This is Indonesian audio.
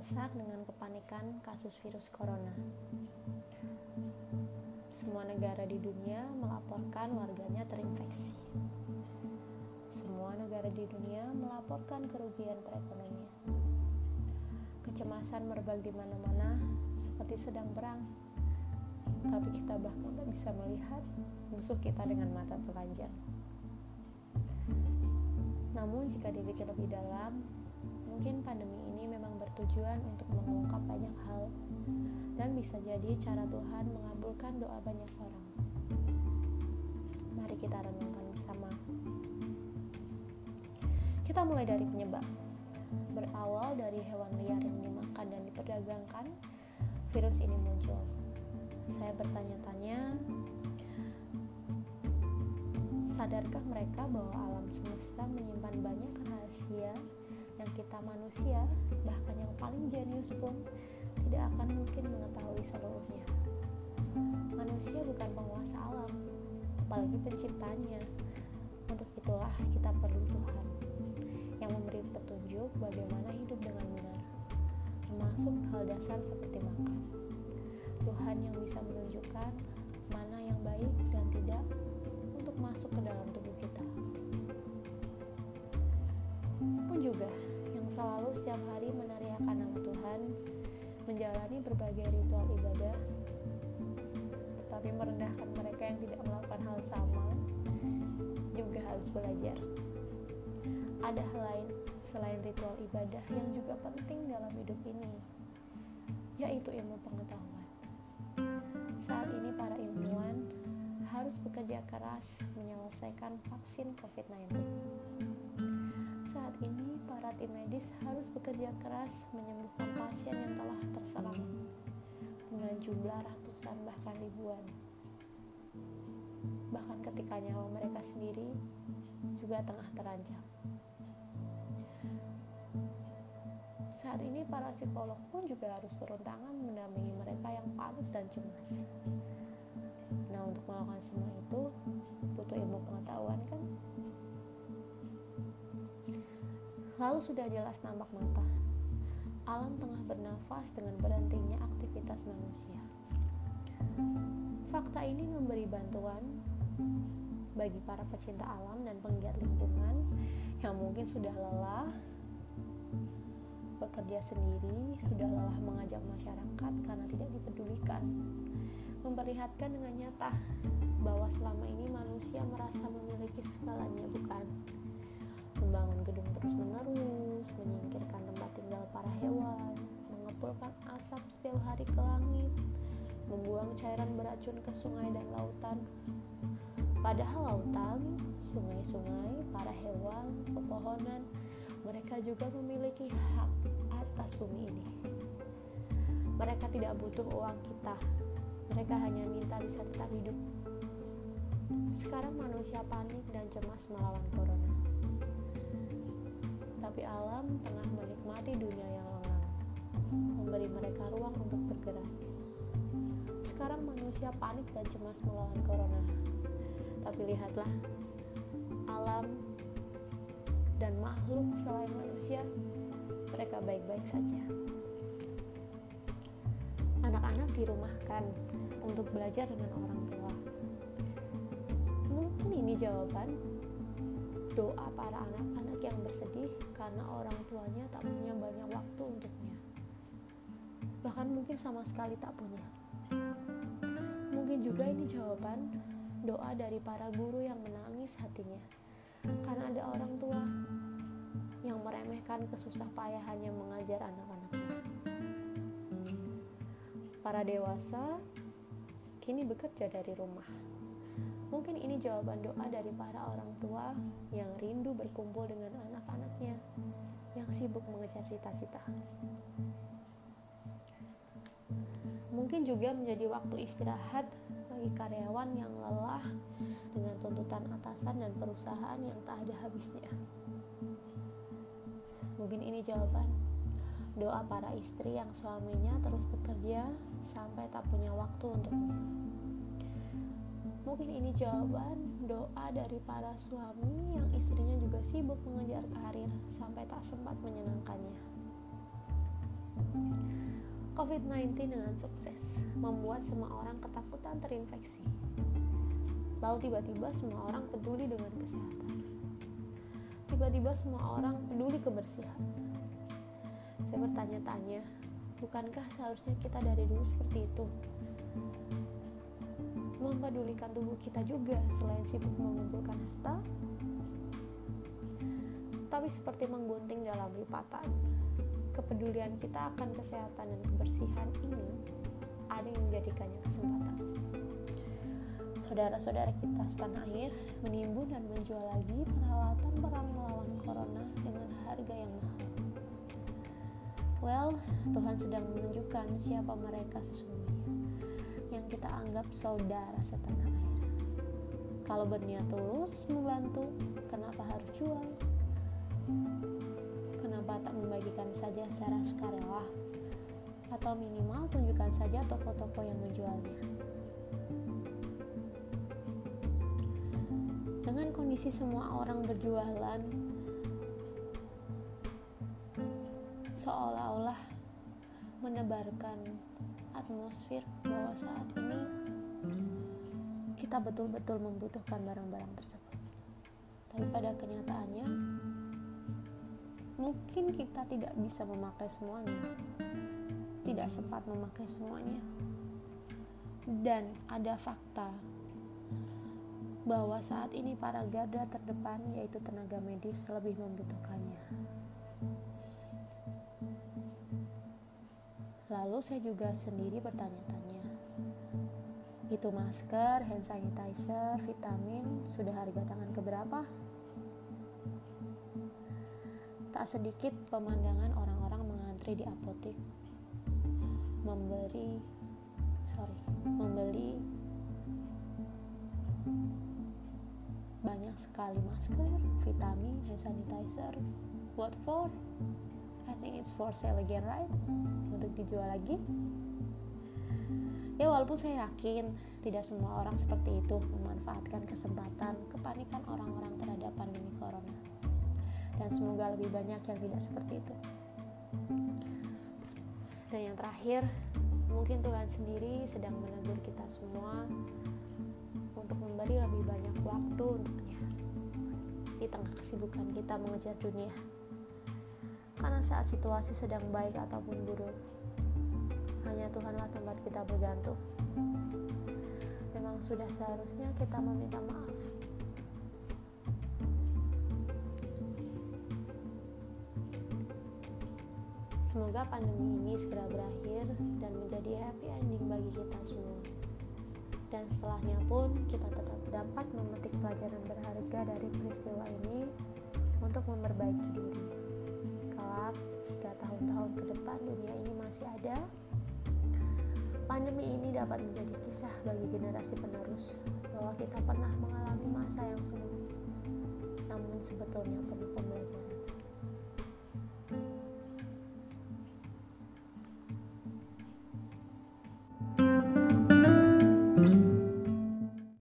terdesak dengan kepanikan kasus virus corona. Semua negara di dunia melaporkan warganya terinfeksi. Semua negara di dunia melaporkan kerugian perekonomian. Kecemasan merebak di mana-mana seperti sedang perang. Tapi kita bahkan tak bisa melihat musuh kita dengan mata telanjang. Namun jika dipikir lebih dalam, mungkin pandemi ini memang bertujuan untuk mengungkap banyak hal dan bisa jadi cara Tuhan mengabulkan doa banyak orang. Mari kita renungkan bersama. Kita mulai dari penyebab. Berawal dari hewan liar yang dimakan dan diperdagangkan, virus ini muncul. Saya bertanya-tanya, sadarkah mereka bahwa alam semesta menyimpan banyak kita manusia, bahkan yang paling jenius pun, tidak akan mungkin mengetahui seluruhnya. Manusia bukan penguasa alam, apalagi penciptanya. Untuk itulah kita perlu Tuhan yang memberi petunjuk bagaimana hidup dengan benar, termasuk hal dasar seperti makan. Tuhan yang bisa menunjukkan mana yang baik dan tidak untuk masuk ke dalam tubuh kita. Pun juga selalu setiap hari meneriakan nama Tuhan, menjalani berbagai ritual ibadah, tetapi merendahkan mereka yang tidak melakukan hal sama, juga harus belajar. Ada hal lain selain ritual ibadah yang juga penting dalam hidup ini, yaitu ilmu pengetahuan. Saat ini para ilmuwan harus bekerja keras menyelesaikan vaksin COVID-19. Saat ini para tim medis harus bekerja keras menyembuhkan pasien yang telah terserang dengan jumlah ratusan bahkan ribuan. Bahkan ketika nyawa mereka sendiri juga tengah terancam. Saat ini para psikolog pun juga harus turun tangan mendampingi mereka yang panik dan cemas. Nah, untuk melakukan semua itu butuh ilmu pengetahuan kan? Lalu sudah jelas nampak mata. Alam tengah bernafas dengan berhentinya aktivitas manusia. Fakta ini memberi bantuan bagi para pecinta alam dan penggiat lingkungan yang mungkin sudah lelah bekerja sendiri, sudah lelah mengajak masyarakat karena tidak dipedulikan. Memperlihatkan dengan nyata bahwa selama ini manusia merasa memiliki segalanya, bukan? Membangun gedung terus-menerus, menyingkirkan tempat tinggal para hewan, mengepulkan asap setiap hari ke langit, membuang cairan beracun ke sungai dan lautan. Padahal lautan, sungai-sungai, para hewan, pepohonan, mereka juga memiliki hak atas bumi ini. Mereka tidak butuh uang kita, mereka hanya minta bisa tetap hidup. Sekarang manusia panik dan cemas melawan corona. Tapi alam tengah menikmati dunia yang lengang, memberi mereka ruang untuk bergerak. Sekarang manusia panik dan cemas melawan corona. Tapi lihatlah, alam dan makhluk selain manusia, mereka baik-baik saja. Anak-anak dirumahkan untuk belajar dengan orang tua. Mungkin ini jawaban doa para anak-anak yang bersedih karena orang tuanya tak punya banyak waktu untuknya. Bahkan mungkin sama sekali tak punya. Mungkin juga ini jawaban doa dari para guru yang menangis hatinya karena ada orang tua yang meremehkan kesusah payahannya mengajar anak-anaknya. Para dewasa kini bekerja dari rumah. Mungkin ini jawaban doa dari para orang tua yang rindu berkumpul dengan anak-anaknya yang sibuk mengejar cita-cita. Mungkin juga menjadi waktu istirahat bagi karyawan yang lelah dengan tuntutan atasan dan perusahaan yang tak ada habisnya. Mungkin ini jawaban doa para istri yang suaminya terus bekerja sampai tak punya waktu untuknya. Mungkin ini jawaban doa dari para suami yang istrinya juga sibuk mengejar karir sampai tak sempat menyenangkannya. COVID-19 dengan sukses membuat semua orang ketakutan terinfeksi. Lalu tiba-tiba semua orang peduli dengan kesehatan. Tiba-tiba semua orang peduli kebersihan. Saya bertanya-tanya, bukankah seharusnya kita dari dulu seperti itu? Mempedulikan tubuh kita juga selain sibuk mengumpulkan harta, tapi seperti menggunting dalam lipatan kepedulian kita akan kesehatan dan kebersihan ini ada yang menjadikannya kesempatan. Saudara-saudara kita setanah air menimbun dan menjual lagi peralatan perang melawan corona dengan harga yang mahal. Well, Tuhan sedang menunjukkan siapa mereka sesungguhnya yang kita anggap saudara setanah air. Kalau berniat tulus membantu, kenapa harus jual? Kenapa tak membagikan saja secara sukarela? Atau minimal tunjukkan saja toko-toko yang menjualnya. Dengan kondisi semua orang berjualan, seolah-olah menebarkan atmosfer bahwa saat ini kita betul-betul membutuhkan barang-barang tersebut. Tapi pada kenyataannya, mungkin kita tidak bisa memakai semuanya, tidak sempat memakai semuanya, dan ada fakta bahwa saat ini para garda terdepan, yaitu tenaga medis, lebih membutuhkannya. Lalu saya juga sendiri bertanya-tanya, itu masker, hand sanitizer, vitamin, sudah harga tangan keberapa? Tak sedikit pemandangan orang-orang mengantri di apotek memberi sorry membeli banyak sekali masker, vitamin, hand sanitizer. What for? I think it's for sale again, right? Untuk dijual lagi. Ya walaupun saya yakin tidak semua orang seperti itu memanfaatkan kesempatan kepanikan orang-orang terhadap pandemi corona dan semoga lebih banyak yang tidak seperti itu dan yang terakhir mungkin Tuhan sendiri sedang menegur kita semua untuk memberi lebih banyak waktu untuknya di tengah kesibukan kita mengejar dunia karena saat situasi sedang baik ataupun buruk hanya Tuhanlah tempat kita bergantung memang sudah seharusnya kita meminta maaf Semoga pandemi ini segera berakhir dan menjadi happy ending bagi kita semua. Dan setelahnya pun kita tetap dapat memetik pelajaran berharga dari peristiwa ini untuk memperbaiki diri. Kelak, jika tahun-tahun ke depan dunia ini masih ada, pandemi ini dapat menjadi kisah bagi generasi penerus bahwa kita pernah mengalami masa yang sulit, namun sebetulnya penuh pembelajaran.